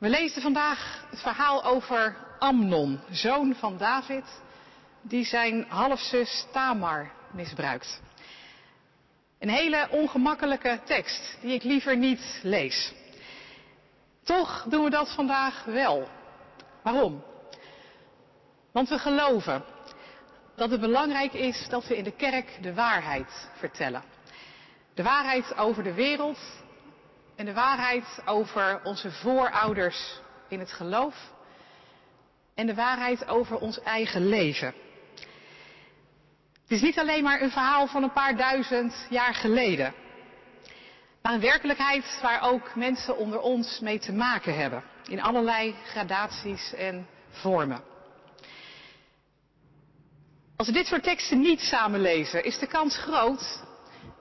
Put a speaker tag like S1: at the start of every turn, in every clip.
S1: We lezen vandaag het verhaal over Amnon, zoon van David, die zijn halfzus Tamar misbruikt. Een hele ongemakkelijke tekst die ik liever niet lees. Toch doen we dat vandaag wel. Waarom? Want we geloven dat het belangrijk is dat we in de kerk de waarheid vertellen. De waarheid over de wereld en de waarheid over onze voorouders in het geloof en de waarheid over ons eigen leven. Het is niet alleen maar een verhaal van een paar duizend jaar geleden, maar een werkelijkheid waar ook mensen onder ons mee te maken hebben, in allerlei gradaties en vormen. Als we dit soort teksten niet samen lezen, is de kans groot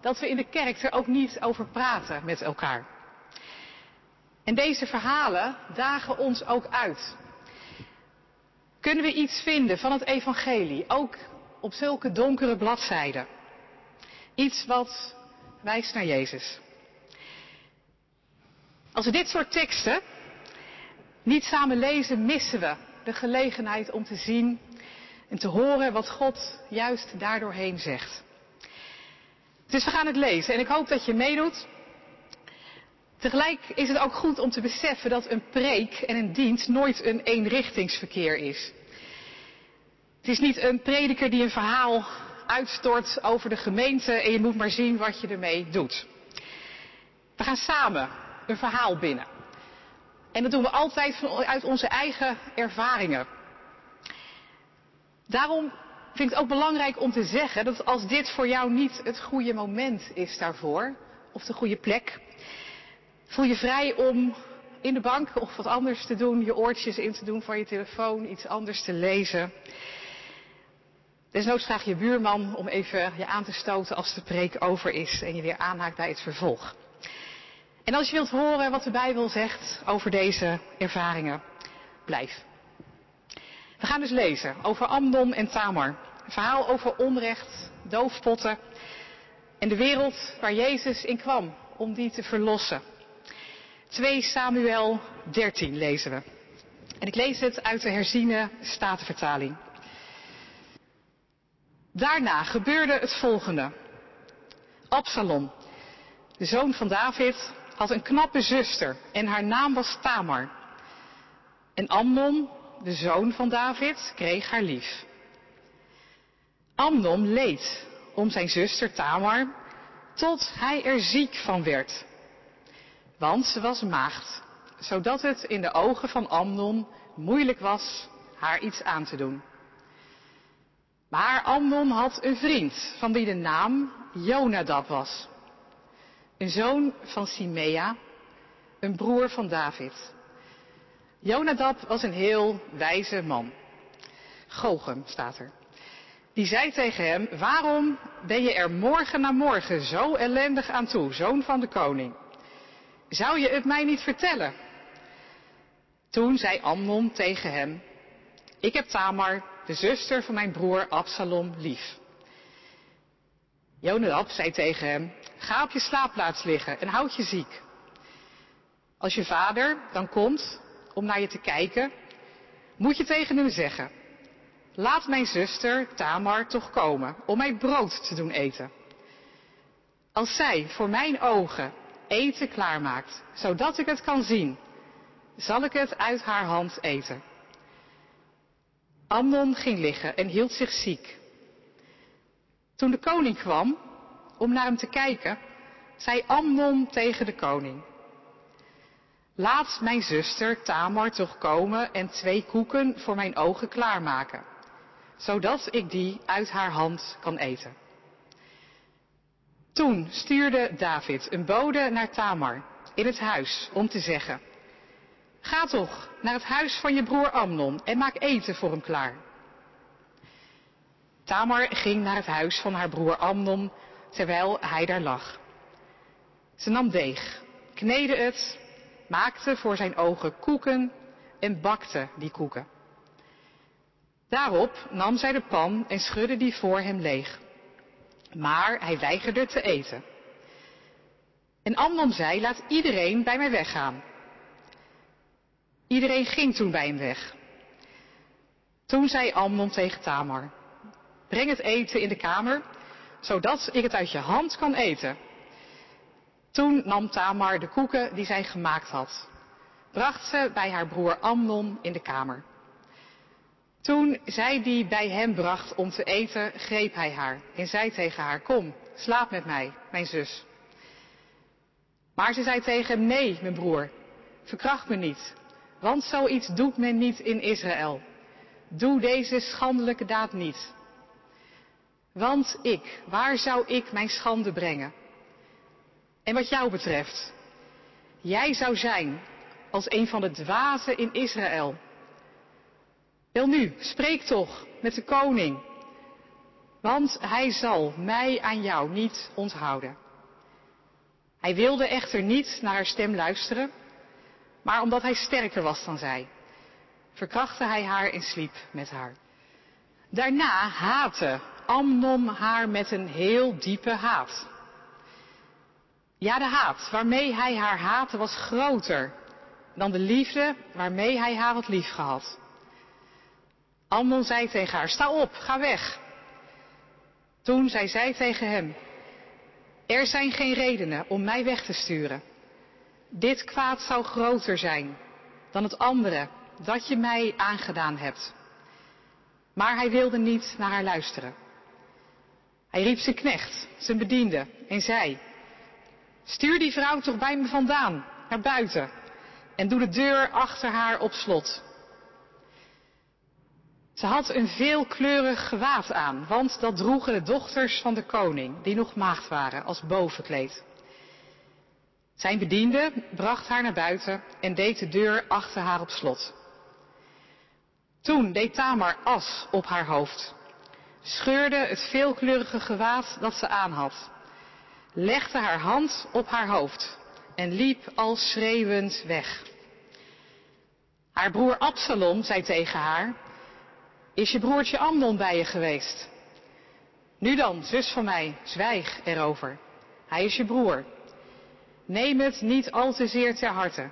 S1: dat we in de kerk er ook niet over praten met elkaar. En deze verhalen dagen ons ook uit. Kunnen we iets vinden van het evangelie, ook op zulke donkere bladzijden? Iets wat wijst naar Jezus. Als we dit soort teksten niet samen lezen, missen we de gelegenheid om te zien en te horen wat God juist daardoorheen zegt. Dus we gaan het lezen en ik hoop dat je meedoet. Tegelijk is het ook goed om te beseffen dat een preek en een dienst nooit een eenrichtingsverkeer is. Het is niet een prediker die een verhaal uitstort over de gemeente en je moet maar zien wat je ermee doet. We gaan samen een verhaal binnen. En dat doen we altijd vanuit onze eigen ervaringen. Daarom vind ik het ook belangrijk om te zeggen dat als dit voor jou niet het goede moment is daarvoor, of de goede plek, voel je vrij om in de bank of wat anders te doen, je oortjes in te doen van je telefoon, iets anders te lezen. Desnoods vraag je buurman om even je aan te stoten als de preek over is en je weer aanhaakt bij het vervolg. En als je wilt horen wat de Bijbel zegt over deze ervaringen, blijf. We gaan dus lezen over Amnon en Tamar. Een verhaal over onrecht, doofpotten en de wereld waar Jezus in kwam om die te verlossen. 2 Samuel 13 lezen we. En ik lees het uit de herziene statenvertaling. Daarna gebeurde het volgende. Absalom, de zoon van David, had een knappe zuster en haar naam was Tamar. En Amnon, de zoon van David, kreeg haar lief. Amnon leed om zijn zuster Tamar tot hij er ziek van werd. Want ze was maagd, zodat het in de ogen van Amnon moeilijk was haar iets aan te doen. Maar Amnon had een vriend van wie de naam Jonadab was. Een zoon van Simea, een broer van David. Jonadab was een heel wijze man. Gochem staat er. Die zei tegen hem, waarom ben je er morgen na morgen zo ellendig aan toe, zoon van de koning? Zou je het mij niet vertellen? Toen zei Amnon tegen hem, ik heb Tamar, de zuster van mijn broer Absalom, lief. Jonadab zei tegen hem, ga op je slaapplaats liggen en houd je ziek. Als je vader dan komt om naar je te kijken, moet je tegen hem zeggen, laat mijn zuster Tamar toch komen om mij brood te doen eten. Als zij voor mijn ogen eten klaarmaakt, zodat ik het kan zien, zal ik het uit haar hand eten. Amnon ging liggen en hield zich ziek. Toen de koning kwam om naar hem te kijken, zei Amnon tegen de koning. Laat mijn zuster Tamar toch komen en twee koeken voor mijn ogen klaarmaken, zodat ik die uit haar hand kan eten. Toen stuurde David een bode naar Tamar in het huis om te zeggen, ga toch naar het huis van je broer Amnon en maak eten voor hem klaar. Tamar ging naar het huis van haar broer Amnon terwijl hij daar lag. Ze nam deeg, kneedde het, maakte voor zijn ogen koeken en bakte die koeken. Daarop nam zij de pan en schudde die voor hem leeg. Maar hij weigerde te eten. En Amnon zei, laat iedereen bij mij weggaan. Iedereen ging toen bij hem weg. Toen zei Amnon tegen Tamar, breng het eten in de kamer, zodat ik het uit je hand kan eten. Toen nam Tamar de koeken die zij gemaakt had, bracht ze bij haar broer Amnon in de kamer. Toen zij die bij hem bracht om te eten, greep hij haar en zei tegen haar, kom, slaap met mij, mijn zus. Maar ze zei tegen hem, nee, mijn broer, verkracht me niet, want zoiets doet men niet in Israël. Doe deze schandelijke daad niet. Want ik, waar zou ik mijn schande brengen? En wat jou betreft, jij zou zijn als een van de dwazen in Israël. Wel nu, spreek toch met de koning, want hij zal mij aan jou niet onthouden. Hij wilde echter niet naar haar stem luisteren, maar omdat hij sterker was dan zij, verkrachtte hij haar en sliep met haar. Daarna haatte Amnon haar met een heel diepe haat. Ja, de haat waarmee hij haar haatte was groter dan de liefde waarmee hij haar had liefgehad. Amnon zei tegen haar, sta op, ga weg. Toen zei zij tegen hem, er zijn geen redenen om mij weg te sturen. Dit kwaad zou groter zijn dan het andere dat je mij aangedaan hebt. Maar hij wilde niet naar haar luisteren. Hij riep zijn knecht, zijn bediende, en zei, stuur die vrouw toch bij me vandaan, naar buiten, en doe de deur achter haar op slot. Ze had een veelkleurig gewaad aan, want dat droegen de dochters van de koning, die nog maagd waren, als bovenkleed. Zijn bediende bracht haar naar buiten en deed de deur achter haar op slot. Toen deed Tamar as op haar hoofd, scheurde het veelkleurige gewaad dat ze aan had, legde haar hand op haar hoofd en liep al schreeuwend weg. Haar broer Absalom zei tegen haar, is je broertje Amnon bij je geweest? Nu dan, zus van mij, zwijg erover. Hij is je broer. Neem het niet al te zeer ter harte.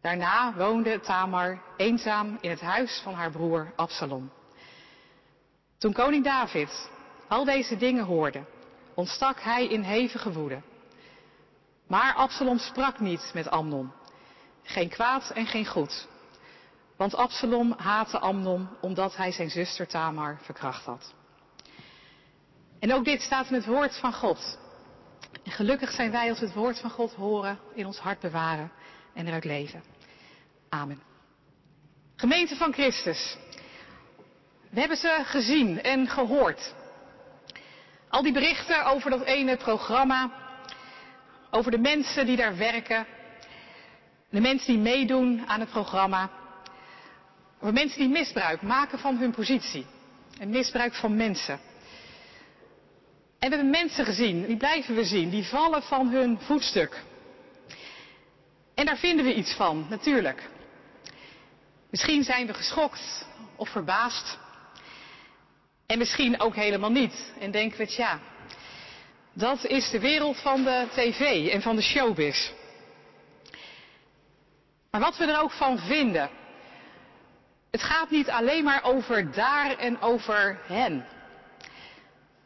S1: Daarna woonde Tamar eenzaam in het huis van haar broer Absalom. Toen koning David al deze dingen hoorde, ontstak hij in hevige woede. Maar Absalom sprak niet met Amnon. Geen kwaad en geen goed. Want Absalom haatte Amnon omdat hij zijn zuster Tamar verkracht had. En ook dit staat in het woord van God. En gelukkig zijn wij als we het woord van God horen, in ons hart bewaren en eruit leven. Amen. Gemeente van Christus. We hebben ze gezien en gehoord. Al die berichten over dat ene programma, over de mensen die daar werken, de mensen die meedoen aan het programma, over mensen die misbruik maken van hun positie en misbruik van mensen. En we hebben mensen gezien, die blijven we zien, die vallen van hun voetstuk. En daar vinden we iets van, natuurlijk. Misschien zijn we geschokt of verbaasd. En misschien ook helemaal niet. En denken we, tja, dat is de wereld van de tv en van de showbiz. Maar wat we er ook van vinden. Het gaat niet alleen maar over daar en over hen.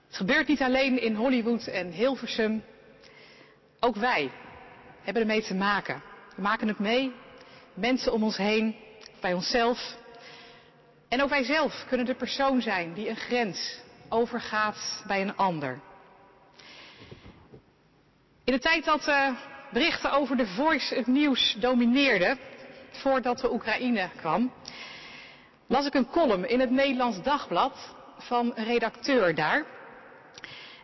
S1: Het gebeurt niet alleen in Hollywood en Hilversum. Ook wij hebben ermee te maken. We maken het mee. Mensen om ons heen, bij onszelf. En ook wij zelf kunnen de persoon zijn die een grens overgaat bij een ander. In de tijd dat uh, berichten over de Voice het nieuws domineerden, voordat de Oekraïne kwam, las ik een column in het Nederlands Dagblad van een redacteur daar.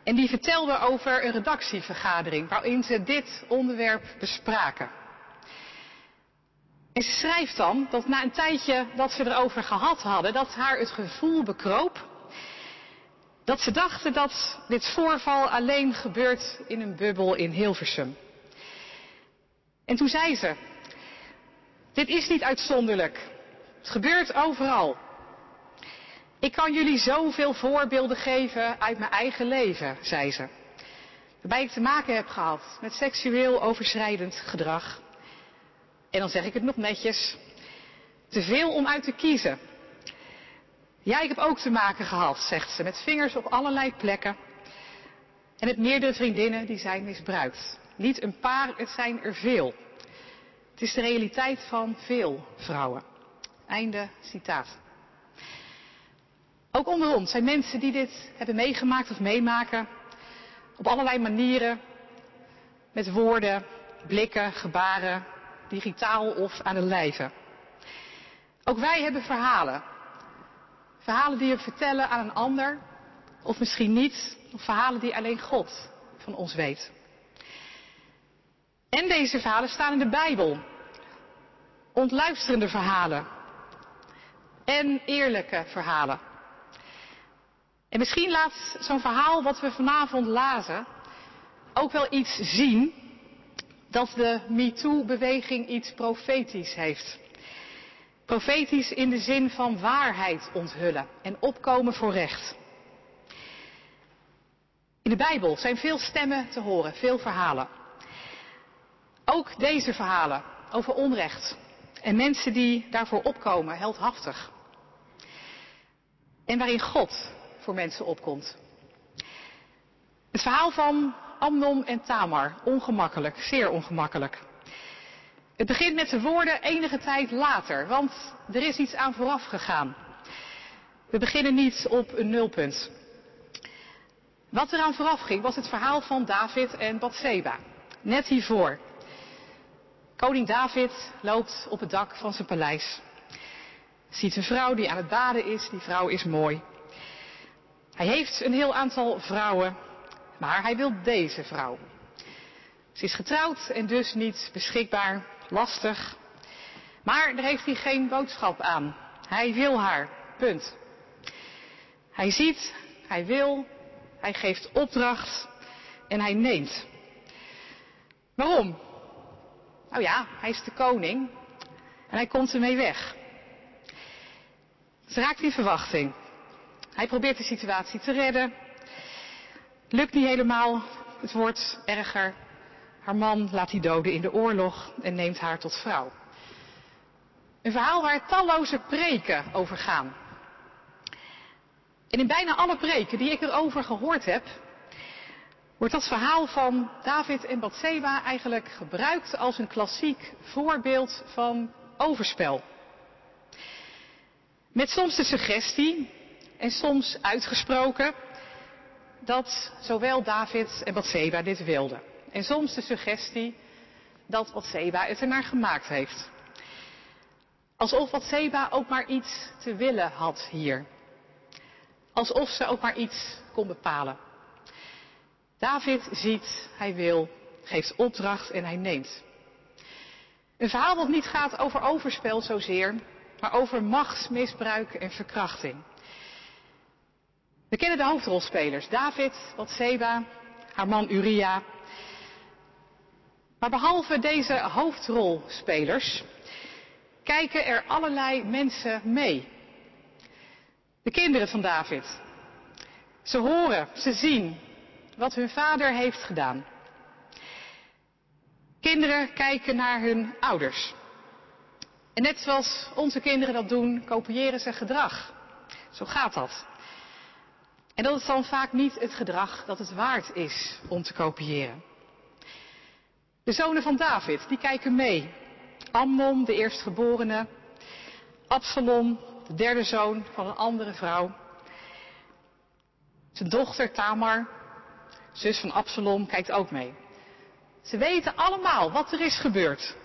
S1: En die vertelde over een redactievergadering waarin ze dit onderwerp bespraken. En ze schrijft dan dat na een tijdje dat ze erover gehad hadden, dat haar het gevoel bekroop dat ze dachten dat dit voorval alleen gebeurt in een bubbel in Hilversum. En toen zei ze, dit is niet uitzonderlijk. Het gebeurt overal. Ik kan jullie zoveel voorbeelden geven uit mijn eigen leven, zei ze. Waarbij ik te maken heb gehad met seksueel overschrijdend gedrag. En dan zeg ik het nog netjes. Te veel om uit te kiezen. Ja, ik heb ook te maken gehad, zegt ze, met vingers op allerlei plekken. En met meerdere vriendinnen die zijn misbruikt. Niet een paar, het zijn er veel. Het is de realiteit van veel vrouwen. Einde citaat. Ook onder ons zijn mensen die dit hebben meegemaakt of meemaken. Op allerlei manieren. Met woorden, blikken, gebaren, digitaal of aan de lijve. Ook wij hebben verhalen. Verhalen die we vertellen aan een ander, of misschien niet, of verhalen die alleen God van ons weet. En deze verhalen staan in de Bijbel. Ontluisterende verhalen. En eerlijke verhalen. En misschien laat zo'n verhaal wat we vanavond lazen ook wel iets zien dat de MeToo-beweging iets profetisch heeft. Profetisch in de zin van waarheid onthullen en opkomen voor recht. In de Bijbel zijn veel stemmen te horen, veel verhalen. Ook deze verhalen over onrecht en mensen die daarvoor opkomen, heldhaftig. En waarin God voor mensen opkomt. Het verhaal van Amnon en Tamar, ongemakkelijk, zeer ongemakkelijk. Het begint met de woorden enige tijd later, want er is iets aan vooraf gegaan. We beginnen niet op een nulpunt. Wat eraan vooraf ging was het verhaal van David en Bathseba. Net hiervoor. Koning David loopt op het dak van zijn paleis. Ziet een vrouw die aan het baden is. Die vrouw is mooi. Hij heeft een heel aantal vrouwen, maar hij wil deze vrouw. Ze is getrouwd en dus niet beschikbaar, lastig. Maar daar heeft hij geen boodschap aan. Hij wil haar, punt. Hij ziet, hij wil, hij geeft opdracht en hij neemt. Waarom? Nou ja, hij is de koning en hij komt ermee weg. Ze raakt in verwachting. Hij probeert de situatie te redden. Lukt niet helemaal. Het wordt erger. Haar man laat hij doden in de oorlog en neemt haar tot vrouw. Een verhaal waar talloze preken over gaan. En in bijna alle preken die ik erover gehoord heb, wordt dat verhaal van David en Bathseba eigenlijk gebruikt als een klassiek voorbeeld van overspel. Met soms de suggestie, en soms uitgesproken, dat zowel David en Bathseba dit wilden. En soms de suggestie dat Bathseba het er naar gemaakt heeft. Alsof Bathseba ook maar iets te willen had hier. Alsof ze ook maar iets kon bepalen. David ziet, hij wil, geeft opdracht en hij neemt. Een verhaal dat niet gaat over overspel zozeer, maar over machtsmisbruik en verkrachting. We kennen de hoofdrolspelers, David, Bathseba, haar man Uria. Maar behalve deze hoofdrolspelers kijken er allerlei mensen mee. De kinderen van David. Ze horen, ze zien wat hun vader heeft gedaan. Kinderen kijken naar hun ouders. En net zoals onze kinderen dat doen, kopiëren ze gedrag. Zo gaat dat. En dat is dan vaak niet het gedrag dat het waard is om te kopiëren. De zonen van David, die kijken mee. Amnon, de eerstgeborene. Absalom, de derde zoon van een andere vrouw. Zijn dochter Tamar, zus van Absalom, kijkt ook mee. Ze weten allemaal wat er is gebeurd.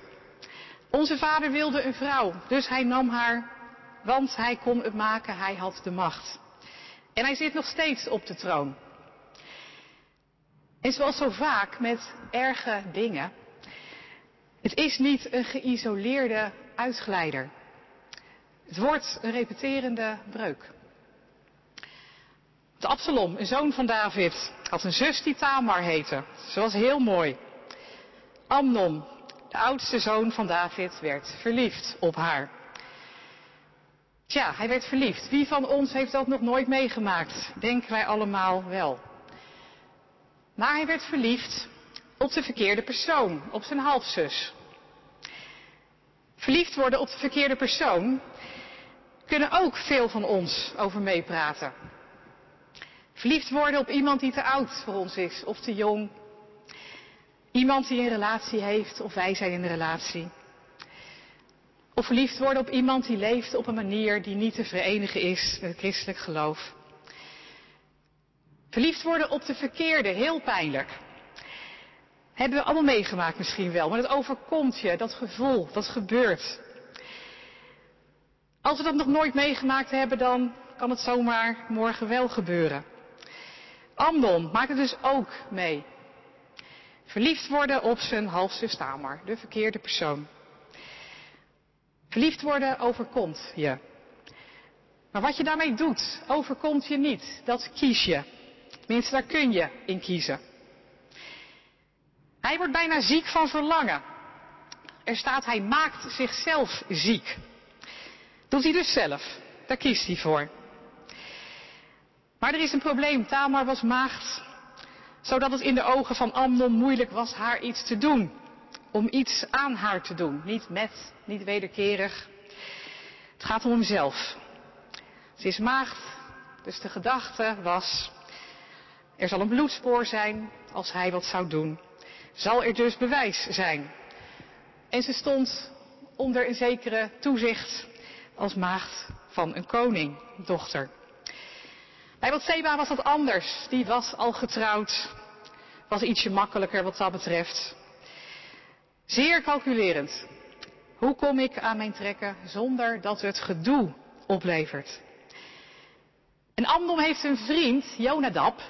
S1: Onze vader wilde een vrouw, dus hij nam haar, want hij kon het maken, hij had de macht. En hij zit nog steeds op de troon. En zoals zo vaak met erge dingen, het is niet een geïsoleerde uitglijder. Het wordt een repeterende breuk. De Absalom, een zoon van David, had een zus die Tamar heette. Ze was heel mooi. Amnon, de oudste zoon van David, werd verliefd op haar. Tja, hij werd verliefd. Wie van ons heeft dat nog nooit meegemaakt? Denken wij allemaal wel. Maar hij werd verliefd op de verkeerde persoon, op zijn halfzus. Verliefd worden op de verkeerde persoon kunnen ook veel van ons over meepraten. Verliefd worden op iemand die te oud voor ons is of te jong. Iemand die een relatie heeft of wij zijn in een relatie. Of verliefd worden op iemand die leeft op een manier die niet te verenigen is met het christelijk geloof. Verliefd worden op de verkeerde, heel pijnlijk. Hebben we allemaal meegemaakt misschien wel, maar het overkomt je, dat gevoel, dat gebeurt. Als we dat nog nooit meegemaakt hebben, dan kan het zomaar morgen wel gebeuren. Amnon maakt het dus ook mee. Verliefd worden op zijn halfzus Tamar, de verkeerde persoon. Verliefd worden overkomt je. Maar wat je daarmee doet, overkomt je niet. Dat kies je. Tenminste, daar kun je in kiezen. Hij wordt bijna ziek van verlangen. Er staat, hij maakt zichzelf ziek. Doet hij dus zelf. Daar kiest hij voor. Maar er is een probleem. Tamar was maagd, zodat het in de ogen van Amnon moeilijk was haar iets te doen. Om iets aan haar te doen. Niet met, niet wederkerig. Het gaat om hemzelf. Ze is maagd, dus de gedachte was, er zal een bloedspoor zijn als hij wat zou doen. Zal er dus bewijs zijn. En ze stond onder een zekere toezicht als maagd van een koning, dochter. Bij Bathseba was dat anders. Die was al getrouwd. Was ietsje makkelijker wat dat betreft. Zeer calculerend. Hoe kom ik aan mijn trekken zonder dat het gedoe oplevert? En Amnon heeft een vriend, Jonadab.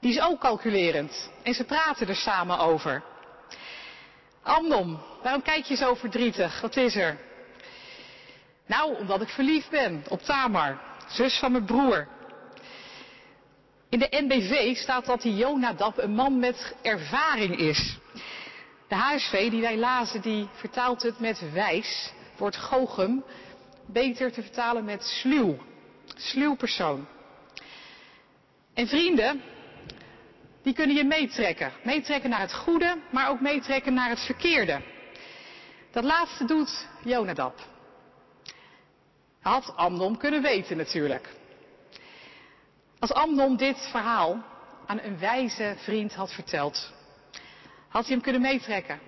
S1: Die is ook calculerend. En ze praten er samen over. Amnon, waarom kijk je zo verdrietig? Wat is er? Nou, omdat ik verliefd ben op Tamar, zus van mijn broer. In de NBV staat dat die Jonadab een man met ervaring is. De HSV die wij lazen, die vertaalt het met wijs, wordt Gochem beter te vertalen met sluw. Sluw persoon. En vrienden, die kunnen je meetrekken. Meetrekken naar het goede, maar ook meetrekken naar het verkeerde. Dat laatste doet Jonadab. Had Amnon kunnen weten natuurlijk. Als Amnon dit verhaal aan een wijze vriend had verteld, had hij hem kunnen meetrekken.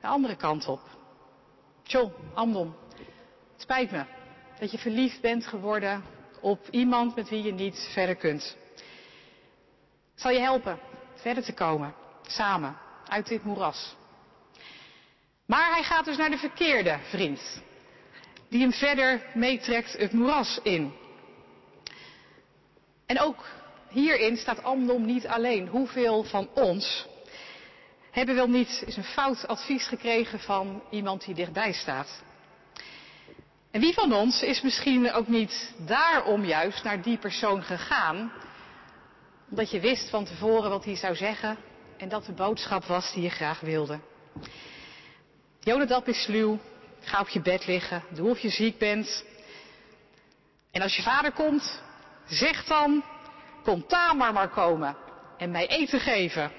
S1: De andere kant op. Tjoh, Amnon, het spijt me dat je verliefd bent geworden op iemand met wie je niet verder kunt. Ik zal je helpen verder te komen, samen, uit dit moeras. Maar hij gaat dus naar de verkeerde vriend, die hem verder meetrekt het moeras in. En ook hierin staat Amnon niet alleen. Hoeveel van ons hebben wel niet eens een fout advies gekregen van iemand die dichtbij staat? En wie van ons is misschien ook niet daarom juist naar die persoon gegaan, omdat je wist van tevoren wat hij zou zeggen en dat de boodschap was die je graag wilde? Jonadab is sluw, ga op je bed liggen, doe of je ziek bent. En als je vader komt, zeg dan, kom Tamar maar komen en mij eten geven.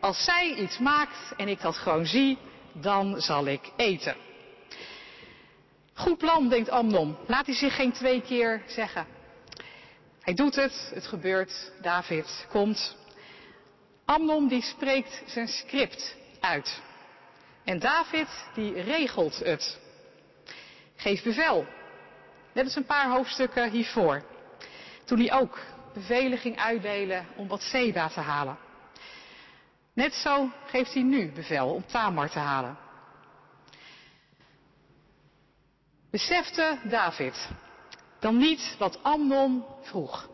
S1: Als zij iets maakt en ik dat gewoon zie, dan zal ik eten. Goed plan, denkt Amnon. Laat hij zich geen twee keer zeggen. Hij doet het, het gebeurt, David komt. Amnon die spreekt zijn script uit. En David die regelt het. Geeft bevel. Net als een paar hoofdstukken hiervoor. Toen hij ook bevelen ging uitdelen om wat Seba te halen. Net zo geeft hij nu bevel om Tamar te halen. Besefte David dan niet wat Amnon vroeg?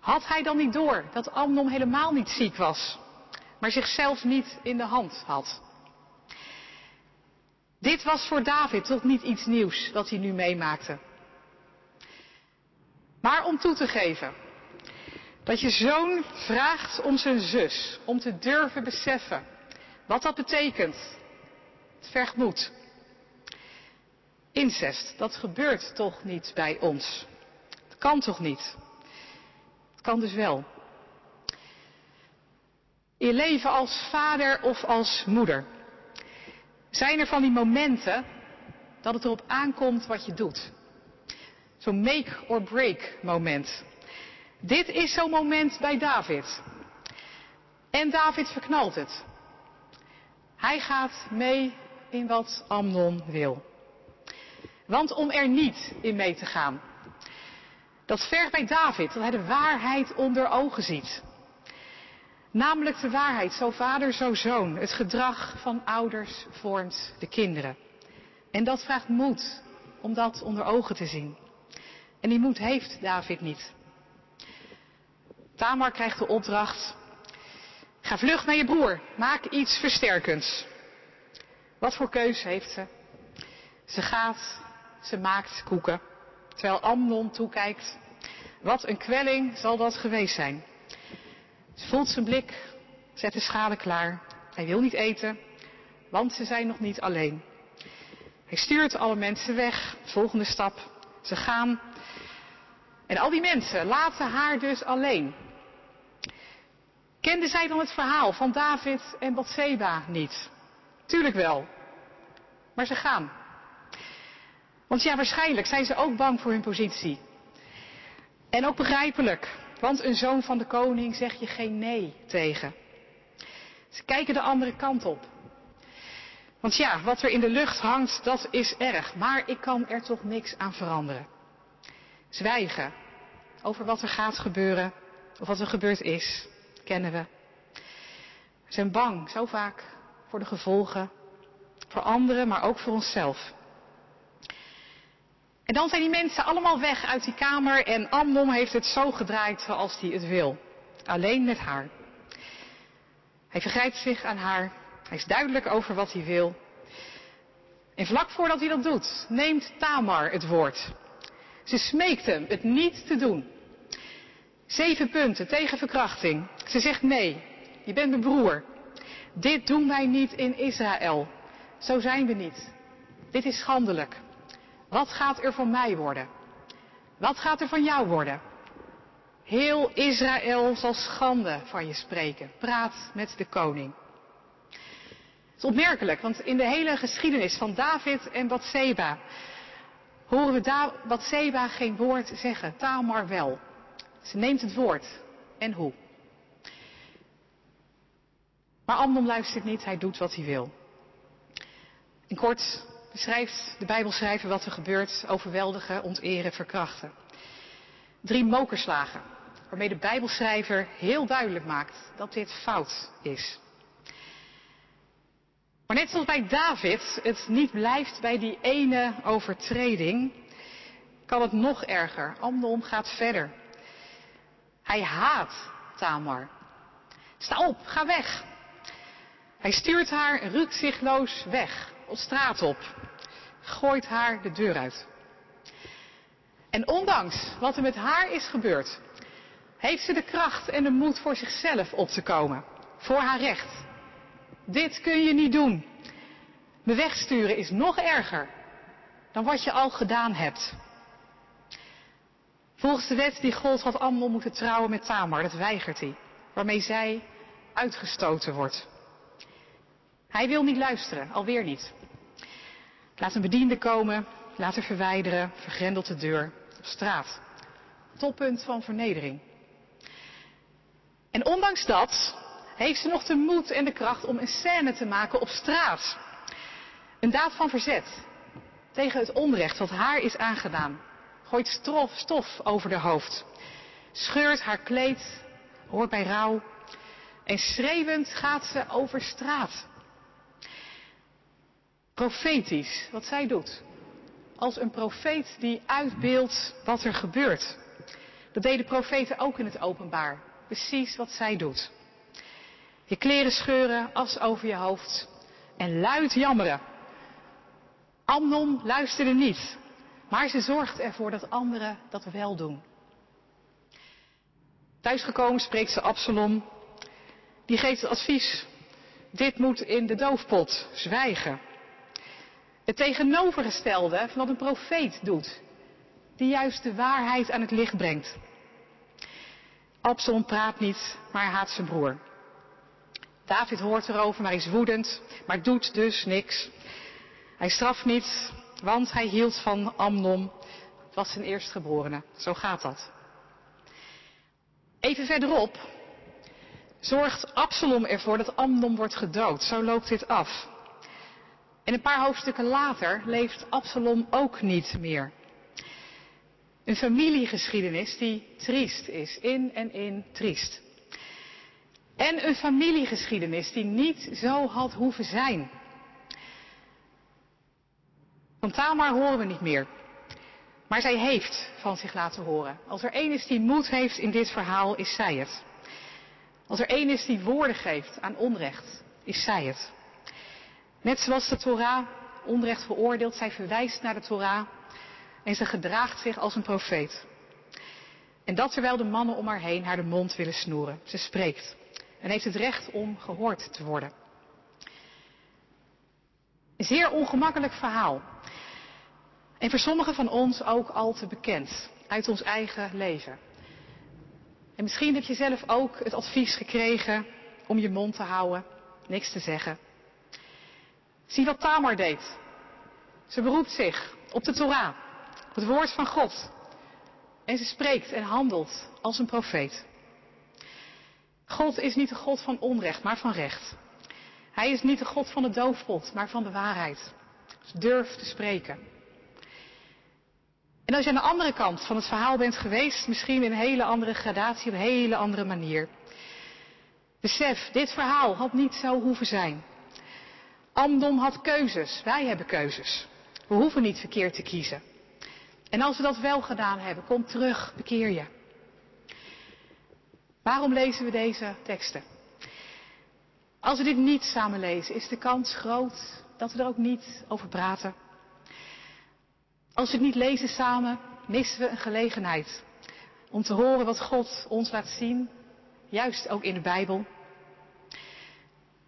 S1: Had hij dan niet door dat Amnon helemaal niet ziek was, maar zichzelf niet in de hand had? Dit was voor David toch niet iets nieuws dat hij nu meemaakte. Maar om toe te geven dat je zoon vraagt om zijn zus, om te durven beseffen wat dat betekent. Het vergt moed. Incest, dat gebeurt toch niet bij ons. Het kan toch niet? Het kan dus wel. In je leven als vader of als moeder. Zijn er van die momenten dat het erop aankomt wat je doet? Zo'n make or break moment. Dit is zo'n moment bij David. En David verknalt het. Hij gaat mee in wat Amnon wil. Want om er niet in mee te gaan, dat vergt bij David dat hij de waarheid onder ogen ziet. Namelijk de waarheid, zo vader, zo zoon. Het gedrag van ouders vormt de kinderen. En dat vraagt moed om dat onder ogen te zien. En die moed heeft David niet. Tamar krijgt de opdracht. Ga vlug naar je broer. Maak iets versterkends. Wat voor keus heeft ze? Ze gaat, ze maakt koeken. Terwijl Amnon toekijkt. Wat een kwelling zal dat geweest zijn. Ze voelt zijn blik, zet de schade klaar. Hij wil niet eten, want ze zijn nog niet alleen. Hij stuurt alle mensen weg. Volgende stap. Ze gaan. En al die mensen laten haar dus alleen. Kenden zij dan het verhaal van David en Bathseba niet? Tuurlijk wel. Maar ze gaan. Want ja, waarschijnlijk zijn ze ook bang voor hun positie. En ook begrijpelijk, want een zoon van de koning zeg je geen nee tegen. Ze kijken de andere kant op. Want ja, wat er in de lucht hangt, dat is erg, maar ik kan er toch niks aan veranderen. Zwijgen over wat er gaat gebeuren, of wat er gebeurd is, kennen we. We zijn bang, zo vaak, voor de gevolgen, voor anderen, maar ook voor onszelf. En dan zijn die mensen allemaal weg uit die kamer en Amnon heeft het zo gedraaid zoals hij het wil. Alleen met haar. Hij vergrijpt zich aan haar. Hij is duidelijk over wat hij wil. En vlak voordat hij dat doet, neemt Tamar het woord. Ze smeekt hem het niet te doen. Zeven punten tegen verkrachting. Ze zegt nee, je bent mijn broer. Dit doen wij niet in Israël. Zo zijn we niet. Dit is schandelijk. Wat gaat er van mij worden? Wat gaat er van jou worden? Heel Israël zal schande van je spreken. Praat met de koning. Het is opmerkelijk, want in de hele geschiedenis van David en Bathseba horen we da Bathseba geen woord zeggen, Tamar wel. Ze neemt het woord. En hoe? Maar Amnon luistert niet, hij doet wat hij wil. In kort beschrijft de Bijbelschrijver wat er gebeurt, overweldigen, onteren, verkrachten. Drie mokerslagen, waarmee de Bijbelschrijver heel duidelijk maakt dat dit fout is. Maar net zoals bij David het niet blijft bij die ene overtreding, kan het nog erger. Amnon gaat verder. Hij haat Tamar. Sta op, ga weg. Hij stuurt haar rukzichtloos weg, op straat op. Gooit haar de deur uit. En ondanks wat er met haar is gebeurd, heeft ze de kracht en de moed voor zichzelf op te komen. Voor haar recht. Dit kun je niet doen. Me wegsturen is nog erger dan wat je al gedaan hebt. Volgens de wet die God had Amnon moeten trouwen met Tamar, dat weigert hij. Waarmee zij uitgestoten wordt. Hij wil niet luisteren, alweer niet. Laat een bediende komen, laat haar verwijderen, vergrendelt de deur op straat. Toppunt van vernedering. En ondanks dat heeft ze nog de moed en de kracht om een scène te maken op straat. Een daad van verzet tegen het onrecht wat haar is aangedaan. Gooit stof, over haar hoofd. Scheurt haar kleed, hoort bij rouw. En schreeuwend gaat ze over straat. Profetisch, wat zij doet. Als een profeet die uitbeeldt wat er gebeurt. Dat deden profeten ook in het openbaar. Precies wat zij doet. Je kleren scheuren, as over je hoofd en luid jammeren. Amnon luisterde niet, maar ze zorgt ervoor dat anderen dat wel doen. Thuisgekomen spreekt ze Absalom. Die geeft het advies. Dit moet in de doofpot, zwijgen. Het tegenovergestelde van wat een profeet doet. Die juist de waarheid aan het licht brengt. Absalom praat niet, maar haat zijn broer. David hoort erover, maar is woedend, maar doet dus niks. Hij straft niet, want hij hield van Amnon. Het was zijn eerstgeborene. Zo gaat dat. Even verderop zorgt Absalom ervoor dat Amnon wordt gedood. Zo loopt dit af. En een paar hoofdstukken later leeft Absalom ook niet meer. Een familiegeschiedenis die triest is, in en in triest. En een familiegeschiedenis die niet zo had hoeven zijn. Van Tamar horen we niet meer. Maar zij heeft van zich laten horen. Als er één is die moed heeft in dit verhaal, is zij het. Als er één is die woorden geeft aan onrecht, is zij het. Net zoals de Torah onrecht veroordeelt, zij verwijst naar de Torah en ze gedraagt zich als een profeet. En dat terwijl de mannen om haar heen haar de mond willen snoeren. Ze spreekt en heeft het recht om gehoord te worden. Een zeer ongemakkelijk verhaal. En voor sommigen van ons ook al te bekend uit ons eigen leven. En misschien heb je zelf ook het advies gekregen om je mond te houden, niks te zeggen. Zie wat Tamar deed. Ze beroept zich op de Torah, op het woord van God. En ze spreekt en handelt als een profeet. God is niet de God van onrecht, maar van recht. Hij is niet de God van de doofpot, maar van de waarheid. Dus durf te spreken. En als je aan de andere kant van het verhaal bent geweest, misschien in een hele andere gradatie, op een hele andere manier. Besef, dit verhaal had niet zo hoeven zijn. Amdom had keuzes, wij hebben keuzes. We hoeven niet verkeerd te kiezen. En als we dat wel gedaan hebben, kom terug, bekeer je. Waarom lezen we deze teksten? Als we dit niet samen lezen, is de kans groot dat we er ook niet over praten. Als we het niet lezen samen, missen we een gelegenheid om te horen wat God ons laat zien, juist ook in de Bijbel.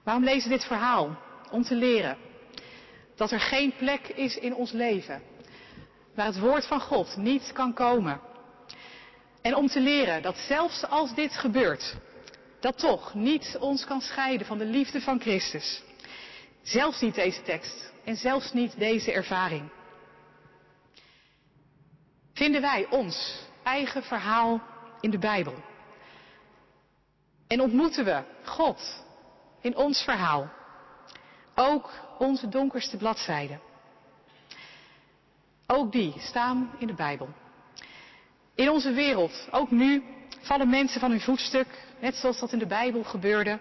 S1: Waarom lezen we dit verhaal? Om te leren dat er geen plek is in ons leven waar het woord van God niet kan komen. En om te leren dat zelfs als dit gebeurt, dat toch niet ons kan scheiden van de liefde van Christus. Zelfs niet deze tekst en zelfs niet deze ervaring. Vinden wij ons eigen verhaal in de Bijbel? En ontmoeten we God in ons verhaal? Ook onze donkerste bladzijden. Ook die staan in de Bijbel. In onze wereld, ook nu, vallen mensen van hun voetstuk, net zoals dat in de Bijbel gebeurde,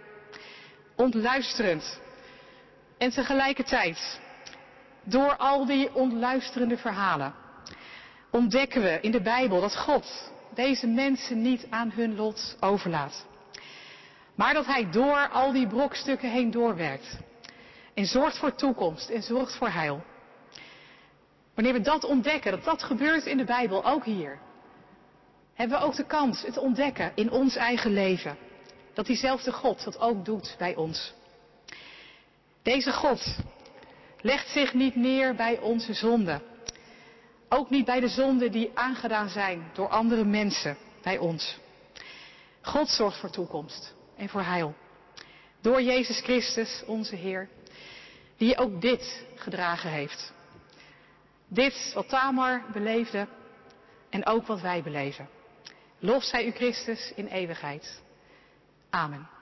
S1: ontluisterend. En tegelijkertijd, door al die ontluisterende verhalen, ontdekken we in de Bijbel dat God deze mensen niet aan hun lot overlaat. Maar dat Hij door al die brokstukken heen doorwerkt. En zorgt voor toekomst en zorgt voor heil. Wanneer we dat ontdekken, dat dat gebeurt in de Bijbel, ook hier, hebben we ook de kans het ontdekken in ons eigen leven. Dat diezelfde God dat ook doet bij ons. Deze God legt zich niet neer bij onze zonden. Ook niet bij de zonden die aangedaan zijn door andere mensen bij ons. God zorgt voor toekomst en voor heil. Door Jezus Christus, onze Heer, die ook dit gedragen heeft. Dit wat Tamar beleefde en ook wat wij beleven. Lof zij u Christus in eeuwigheid. Amen.